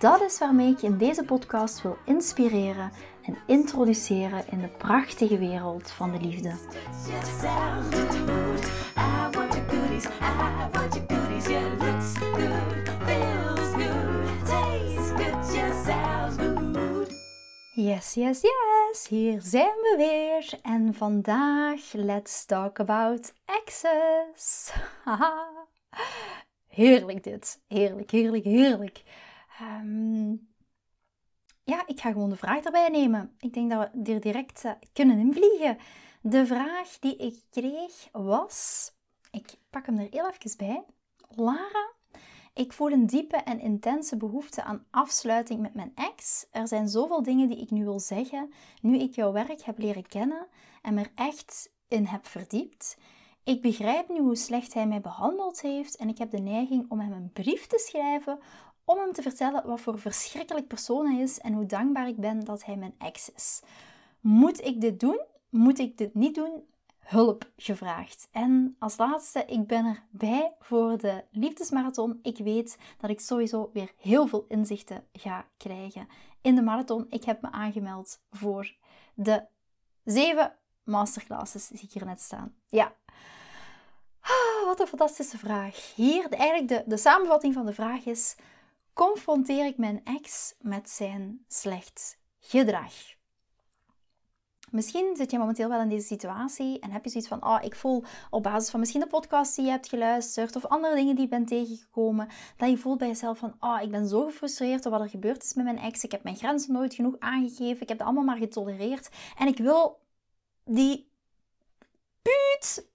Dat is waarmee ik je in deze podcast wil inspireren en introduceren in de prachtige wereld van de liefde. Yes, yes, yes, hier zijn we weer. En vandaag, let's talk about exes. Heerlijk dit. Heerlijk, heerlijk, heerlijk. Ehm, ja, ik ga gewoon de vraag erbij nemen. Ik denk dat we er direct uh, kunnen invliegen. De vraag die ik kreeg was... Ik pak hem er heel even bij. Lara, ik voel een diepe en intense behoefte aan afsluiting met mijn ex. Er zijn zoveel dingen die ik nu wil zeggen, nu ik jouw werk heb leren kennen en me er echt in heb verdiept. Ik begrijp nu hoe slecht hij mij behandeld heeft en ik heb de neiging om hem een brief te schrijven om hem te vertellen wat voor verschrikkelijk persoon hij is en hoe dankbaar ik ben dat hij mijn ex is. Moet ik dit doen? Moet ik dit niet doen? Hulp gevraagd. En als laatste, ik ben erbij voor de liefdesmarathon. Ik weet dat ik sowieso weer heel veel inzichten ga krijgen in de marathon. Ik heb me aangemeld voor de zeven masterclasses, zie ik hier net staan. Ja. Ah, wat een fantastische vraag. Hier, eigenlijk de, de samenvatting van de vraag is: confronteer ik mijn ex met zijn slecht gedrag. Misschien zit je momenteel wel in deze situatie en heb je zoiets van, oh, ik voel op basis van misschien de podcast die je hebt geluisterd of andere dingen die je bent tegengekomen, dat je voelt bij jezelf van, oh, ik ben zo gefrustreerd door wat er gebeurd is met mijn ex. Ik heb mijn grenzen nooit genoeg aangegeven. Ik heb het allemaal maar getolereerd. En ik wil die puut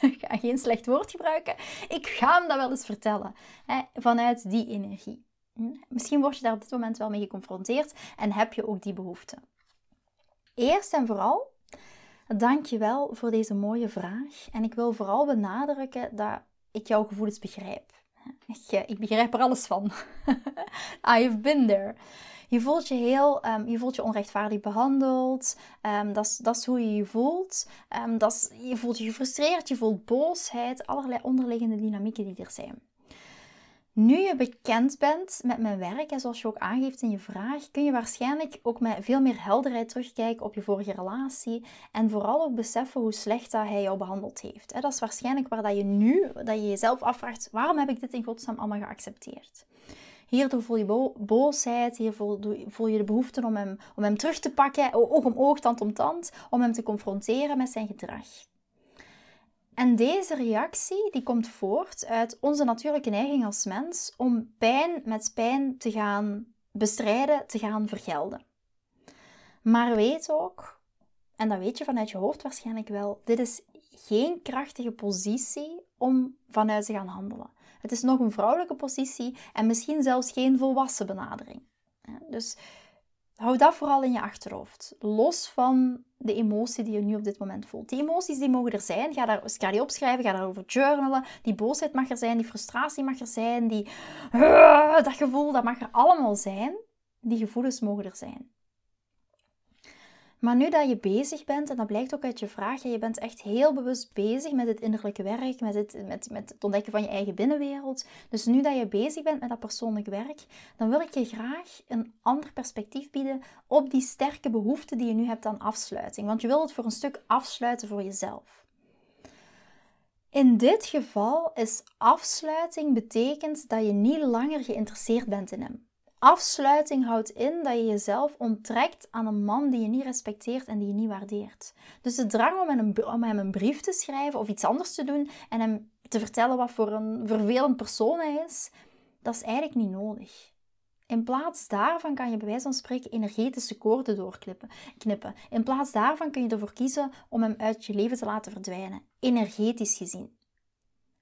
ik ga geen slecht woord gebruiken. Ik ga hem dat wel eens vertellen. Hè, vanuit die energie. Hm? Misschien word je daar op dit moment wel mee geconfronteerd en heb je ook die behoefte. Eerst en vooral, dank je wel voor deze mooie vraag. En ik wil vooral benadrukken dat ik jouw gevoelens begrijp. Ik, eh, ik begrijp er alles van. I've been there. Je voelt je heel, um, je voelt je onrechtvaardig behandeld. Um, dat is hoe je je voelt. Um, je voelt je gefrustreerd, je voelt boosheid, allerlei onderliggende dynamieken die er zijn. Nu je bekend bent met mijn werk, en zoals je ook aangeeft in je vraag, kun je waarschijnlijk ook met veel meer helderheid terugkijken op je vorige relatie en vooral ook beseffen hoe slecht dat hij jou behandeld heeft. Dat is waarschijnlijk waar dat je nu, dat je jezelf afvraagt, waarom heb ik dit in godsnaam allemaal geaccepteerd? Hierdoor voel je boosheid, hier voel je de behoefte om hem, om hem terug te pakken, oog om oog, tand om tand, om hem te confronteren met zijn gedrag. En deze reactie die komt voort uit onze natuurlijke neiging als mens om pijn met pijn te gaan bestrijden, te gaan vergelden. Maar weet ook, en dat weet je vanuit je hoofd waarschijnlijk wel, dit is geen krachtige positie om vanuit te gaan handelen. Het is nog een vrouwelijke positie en misschien zelfs geen volwassen benadering. Dus hou dat vooral in je achterhoofd. Los van de emotie die je nu op dit moment voelt. Die emoties die mogen er zijn. Ga, daar, ga die opschrijven, ga daarover journalen. Die boosheid mag er zijn, die frustratie mag er zijn, die, dat gevoel, dat mag er allemaal zijn. Die gevoelens mogen er zijn. Maar nu dat je bezig bent, en dat blijkt ook uit je vraag, je bent echt heel bewust bezig met het innerlijke werk, met het, met, met het ontdekken van je eigen binnenwereld. Dus nu dat je bezig bent met dat persoonlijk werk, dan wil ik je graag een ander perspectief bieden op die sterke behoefte die je nu hebt aan afsluiting. Want je wil het voor een stuk afsluiten voor jezelf. In dit geval is afsluiting betekent dat je niet langer geïnteresseerd bent in hem. Afsluiting houdt in dat je jezelf onttrekt aan een man die je niet respecteert en die je niet waardeert. Dus de drang om hem, een brief te schrijven of iets anders te doen en hem te vertellen wat voor een vervelend persoon hij is, dat is eigenlijk niet nodig. In plaats daarvan kan je bij wijze van spreken energetische koorden doorknippen. Knippen. In plaats daarvan kun je ervoor kiezen om hem uit je leven te laten verdwijnen, energetisch gezien.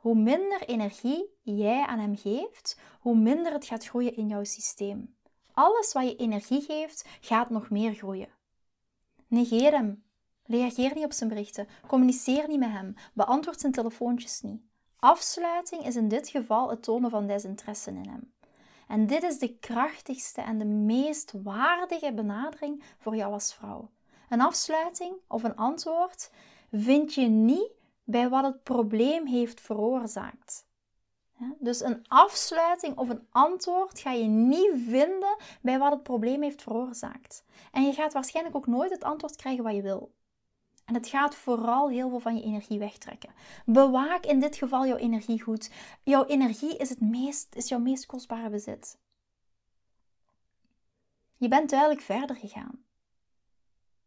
Hoe minder energie jij aan hem geeft, hoe minder het gaat groeien in jouw systeem. Alles wat je energie geeft, gaat nog meer groeien. Negeer hem. Reageer niet op zijn berichten. Communiceer niet met hem. Beantwoord zijn telefoontjes niet. Afsluiting is in dit geval het tonen van desinteresse in hem. En dit is de krachtigste en de meest waardige benadering voor jou als vrouw. Een afsluiting of een antwoord vind je niet bij wat het probleem heeft veroorzaakt. Dus een afsluiting of een antwoord ga je niet vinden bij wat het probleem heeft veroorzaakt. En je gaat waarschijnlijk ook nooit het antwoord krijgen wat je wil. En het gaat vooral heel veel van je energie wegtrekken. Bewaak in dit geval jouw energie goed. Jouw energie is, het meest, is jouw meest kostbare bezit. Je bent duidelijk verder gegaan.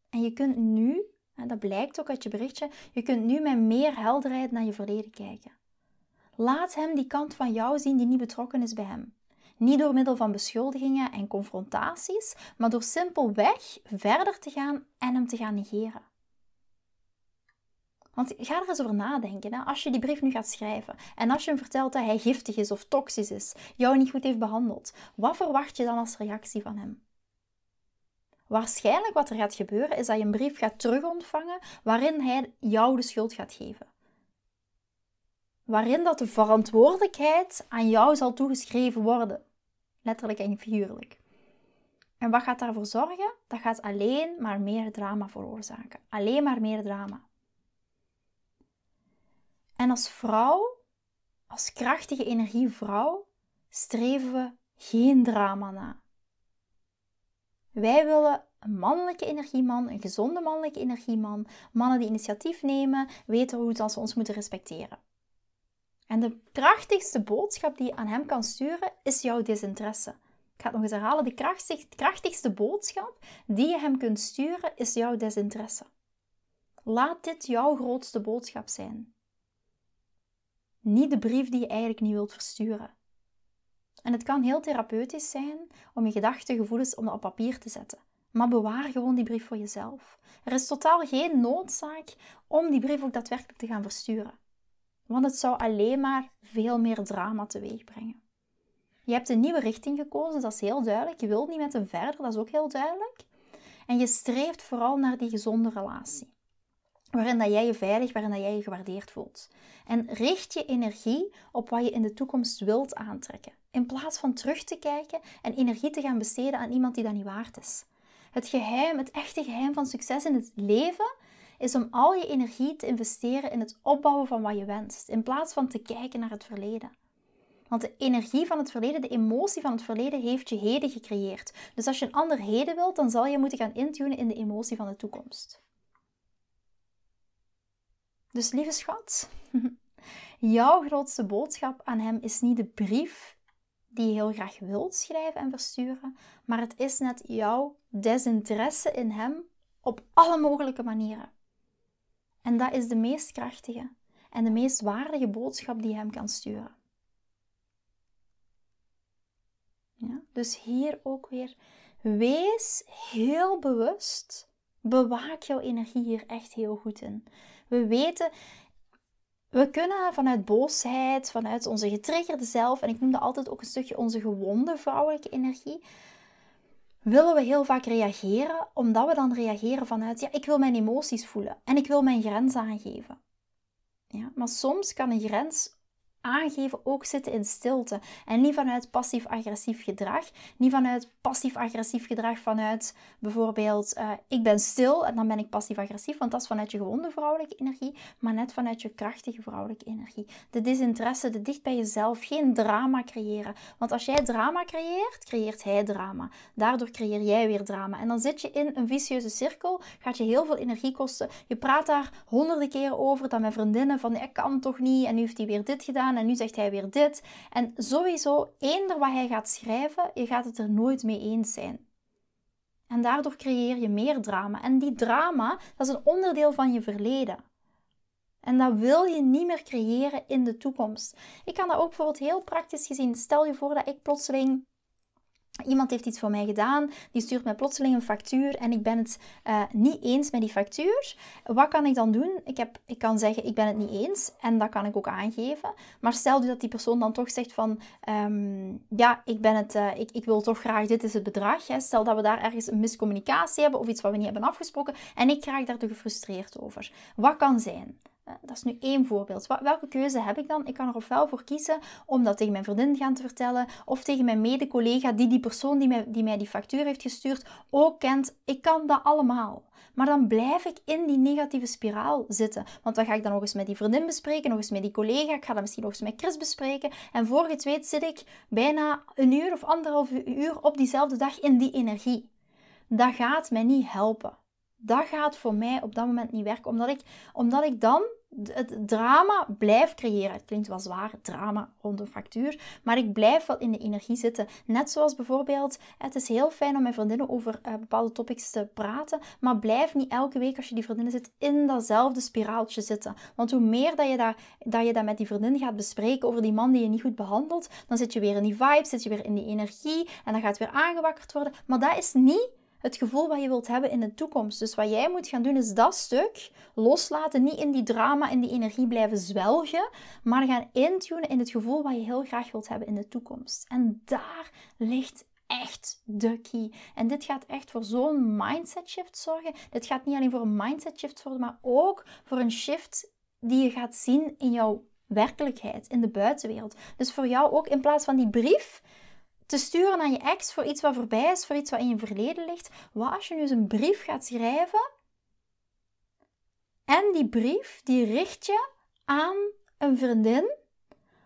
En je kunt nu, dat blijkt ook uit je berichtje, je kunt nu met meer helderheid naar je verleden kijken. Laat hem die kant van jou zien die niet betrokken is bij hem. Niet door middel van beschuldigingen en confrontaties, maar door simpelweg verder te gaan en hem te gaan negeren. Want ga er eens over nadenken. Hè? Als je die brief nu gaat schrijven en als je hem vertelt dat hij giftig is of toxisch is, jou niet goed heeft behandeld, wat verwacht je dan als reactie van hem? Waarschijnlijk wat er gaat gebeuren is dat je een brief gaat terugontvangen waarin hij jou de schuld gaat geven. Waarin dat de verantwoordelijkheid aan jou zal toegeschreven worden. Letterlijk en figuurlijk. En wat gaat daarvoor zorgen? Dat gaat alleen maar meer drama veroorzaken. Alleen maar meer drama. En als vrouw, als krachtige energievrouw, streven we geen drama na. Wij willen een mannelijke energieman, een gezonde mannelijke energieman, mannen die initiatief nemen, weten hoe ze ons moeten respecteren. En de krachtigste boodschap die je aan hem kan sturen is jouw desinteresse. Ik ga het nog eens herhalen. De krachtigste boodschap die je hem kunt sturen is jouw desinteresse. Laat dit jouw grootste boodschap zijn. Niet de brief die je eigenlijk niet wilt versturen. En het kan heel therapeutisch zijn om je gedachten, gevoelens op papier te zetten. Maar bewaar gewoon die brief voor jezelf. Er is totaal geen noodzaak om die brief ook daadwerkelijk te gaan versturen. Want het zou alleen maar veel meer drama teweeg brengen. Je hebt een nieuwe richting gekozen, dat is heel duidelijk. Je wilt niet met hem verder, dat is ook heel duidelijk. En je streeft vooral naar die gezonde relatie. Waarin dat jij je veilig, waarin dat jij je gewaardeerd voelt. En richt je energie op wat je in de toekomst wilt aantrekken. In plaats van terug te kijken en energie te gaan besteden aan iemand die dat niet waard is. Het geheim, het echte geheim van succes in het leven is om al je energie te investeren in het opbouwen van wat je wenst, in plaats van te kijken naar het verleden. Want de energie van het verleden, de emotie van het verleden, heeft je heden gecreëerd. Dus als je een ander heden wilt, dan zal je moeten gaan intunen in de emotie van de toekomst. Dus lieve schat, jouw grootste boodschap aan hem is niet de brief die je heel graag wilt schrijven en versturen, maar het is net jouw desinteresse in hem op alle mogelijke manieren. En dat is de meest krachtige en de meest waardige boodschap die je hem kan sturen. Ja, dus hier ook weer, wees heel bewust. Bewaak jouw energie hier echt heel goed in. We weten, we kunnen vanuit boosheid, vanuit onze getriggerde zelf, en ik noem dat altijd ook een stukje onze gewonde vrouwelijke energie, willen we heel vaak reageren, omdat we dan reageren vanuit, ja, ik wil mijn emoties voelen en ik wil mijn grens aangeven. Ja, maar soms kan een grens aangeven ook zitten in stilte. En niet vanuit passief-agressief gedrag. Niet vanuit passief-agressief gedrag vanuit bijvoorbeeld uh, ik ben stil en dan ben ik passief-agressief. Want dat is vanuit je gewonde vrouwelijke energie. Maar net vanuit je krachtige vrouwelijke energie. De desinteresse, de dicht bij jezelf. Geen drama creëren. Want als jij drama creëert, creëert hij drama. Daardoor creëer jij weer drama. En dan zit je in een vicieuze cirkel. Gaat je heel veel energie kosten. Je praat daar honderden keren over. Dan met vriendinnen van ik kan toch niet. En nu heeft hij weer dit gedaan en nu zegt hij weer dit. En sowieso, eender wat hij gaat schrijven, je gaat het er nooit mee eens zijn. En daardoor creëer je meer drama. En die drama, dat is een onderdeel van je verleden. En dat wil je niet meer creëren in de toekomst. Ik kan dat ook bijvoorbeeld heel praktisch gezien. Stel je voor dat ik plotseling Iemand heeft iets voor mij gedaan, die stuurt mij plotseling een factuur en ik ben het uh, niet eens met die factuur. Wat kan ik dan doen? Ik, heb, ik kan zeggen, ik ben het niet eens en dat kan ik ook aangeven. Maar stel dat die persoon dan toch zegt van, um, ja, ik, ben het, uh, ik, ik wil toch graag, dit is het bedrag. Hè. Stel dat we daar ergens een miscommunicatie hebben of iets wat we niet hebben afgesproken en ik raak daar te gefrustreerd over. Wat kan zijn? Eh, dat is nu één voorbeeld. Welke keuze heb ik dan? Ik kan er ofwel voor kiezen om dat tegen mijn vriendin gaan te vertellen of tegen mijn mede-collega die die persoon die mij, die mij die factuur heeft gestuurd ook kent. Ik kan dat allemaal. Maar dan blijf ik in die negatieve spiraal zitten. Want dan ga ik dan nog eens met die vriendin bespreken, nog eens met die collega. Ik ga dat misschien nog eens met Chris bespreken. En voor je het zit ik bijna een uur of anderhalf uur op diezelfde dag in die energie. Dat gaat mij niet helpen dat gaat voor mij op dat moment niet werken. Omdat ik, omdat ik dan het drama blijf creëren. Het klinkt wel zwaar, drama rond een factuur. Maar ik blijf wel in de energie zitten. Net zoals bijvoorbeeld, het is heel fijn om met vriendinnen over uh, bepaalde topics te praten. Maar blijf niet elke week als je die vriendinnen zit in datzelfde spiraaltje zitten. Want hoe meer dat je dat, je dat met die vriendin gaat bespreken over die man die je niet goed behandelt, dan zit je weer in die vibe, zit je weer in die energie. En dan gaat het weer aangewakkerd worden. Maar dat is niet het gevoel wat je wilt hebben in de toekomst. Dus wat jij moet gaan doen is dat stuk loslaten, niet in die drama, in die energie blijven zwelgen, maar gaan intunen in het gevoel wat je heel graag wilt hebben in de toekomst. En daar ligt echt de key. En dit gaat echt voor zo'n mindset shift zorgen. Dit gaat niet alleen voor een mindset shift zorgen, maar ook voor een shift die je gaat zien in jouw werkelijkheid, in de buitenwereld. Dus voor jou ook in plaats van die brief te sturen aan je ex voor iets wat voorbij is, voor iets wat in je verleden ligt. Wat als je nu eens een brief gaat schrijven en die brief die richt je aan een vriendin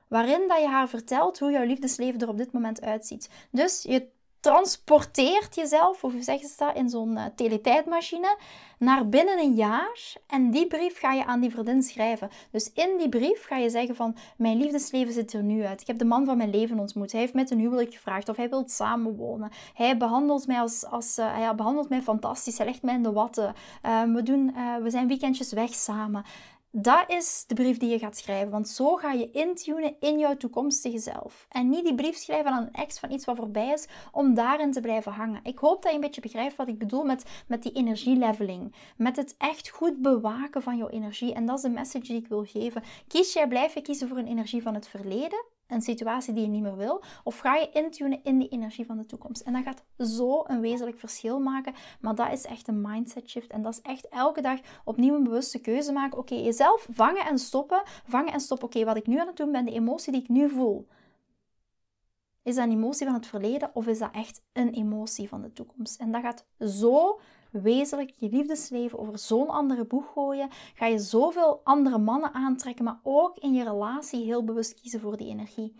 waarin dat je haar vertelt hoe jouw liefdesleven er op dit moment uitziet. Dus je transporteert jezelf, hoe zeggen ze dat, in zo'n uh, teletijdmachine, naar binnen een jaar. En die brief ga je aan die vriendin schrijven. Dus in die brief ga je zeggen van, mijn liefdesleven zit er nu uit. Ik heb de man van mijn leven ontmoet. Hij heeft met een huwelijk gevraagd of hij wil samenwonen. Hij behandelt mij, als, als, uh, hij behandelt mij fantastisch. Hij legt mij in de watten. Uh, we, doen, we zijn weekendjes weg samen. Dat is de brief die je gaat schrijven, want zo ga je intunen in jouw toekomstige zelf. En niet die brief schrijven aan een ex van iets wat voorbij is, om daarin te blijven hangen. Ik hoop dat je een beetje begrijpt wat ik bedoel met, met die energieleveling. Met het echt goed bewaken van jouw energie. En dat is de message die ik wil geven. Kies jij, blijf je kiezen voor een energie van het verleden? Een situatie die je niet meer wil? Of ga je intunen in die energie van de toekomst? En dat gaat zo een wezenlijk verschil maken. Maar dat is echt een mindset shift. En dat is echt elke dag opnieuw een bewuste keuze maken. Oké, jezelf vangen en stoppen. Vangen en stoppen. Oké, wat ik nu aan het doen ben, de emotie die ik nu voel. Is dat een emotie van het verleden of is dat echt een emotie van de toekomst? En dat gaat zo wezenlijk je liefdesleven over zo'n andere boeg gooien, ga je zoveel andere mannen aantrekken, maar ook in je relatie heel bewust kiezen voor die energie.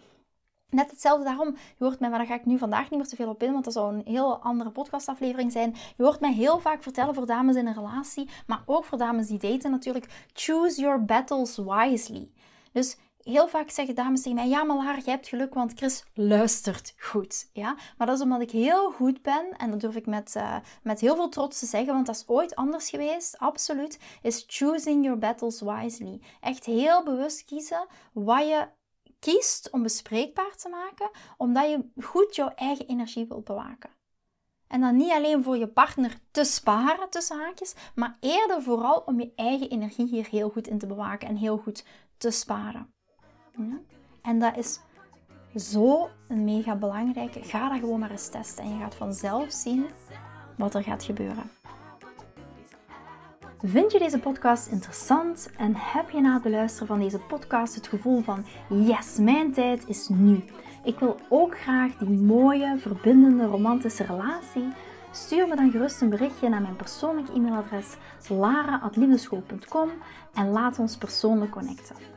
Net hetzelfde daarom, je hoort mij, maar daar ga ik nu vandaag niet meer te veel op in, want dat zou een heel andere podcastaflevering zijn. Je hoort mij heel vaak vertellen voor dames in een relatie, maar ook voor dames die daten natuurlijk, choose your battles wisely. Dus heel vaak zeggen dames tegen mij: Ja, maar je hebt geluk, want Chris luistert goed. Ja? Maar dat is omdat ik heel goed ben, en dat durf ik met, uh, met heel veel trots te zeggen, want dat is ooit anders geweest, absoluut. Is choosing your battles wisely. Echt heel bewust kiezen wat je kiest om bespreekbaar te maken, omdat je goed jouw eigen energie wilt bewaken. En dan niet alleen voor je partner te sparen, tussen haakjes, maar eerder vooral om je eigen energie hier heel goed in te bewaken en heel goed te sparen. En dat is zo mega belangrijke. Ga dat gewoon maar eens testen en je gaat vanzelf zien wat er gaat gebeuren. Vind je deze podcast interessant en heb je na het beluisteren van deze podcast het gevoel van yes, mijn tijd is nu. Ik wil ook graag die mooie, verbindende, romantische relatie. Stuur me dan gerust een berichtje naar mijn persoonlijk e-mailadres lara.liefdeschool.com en laat ons persoonlijk connecten.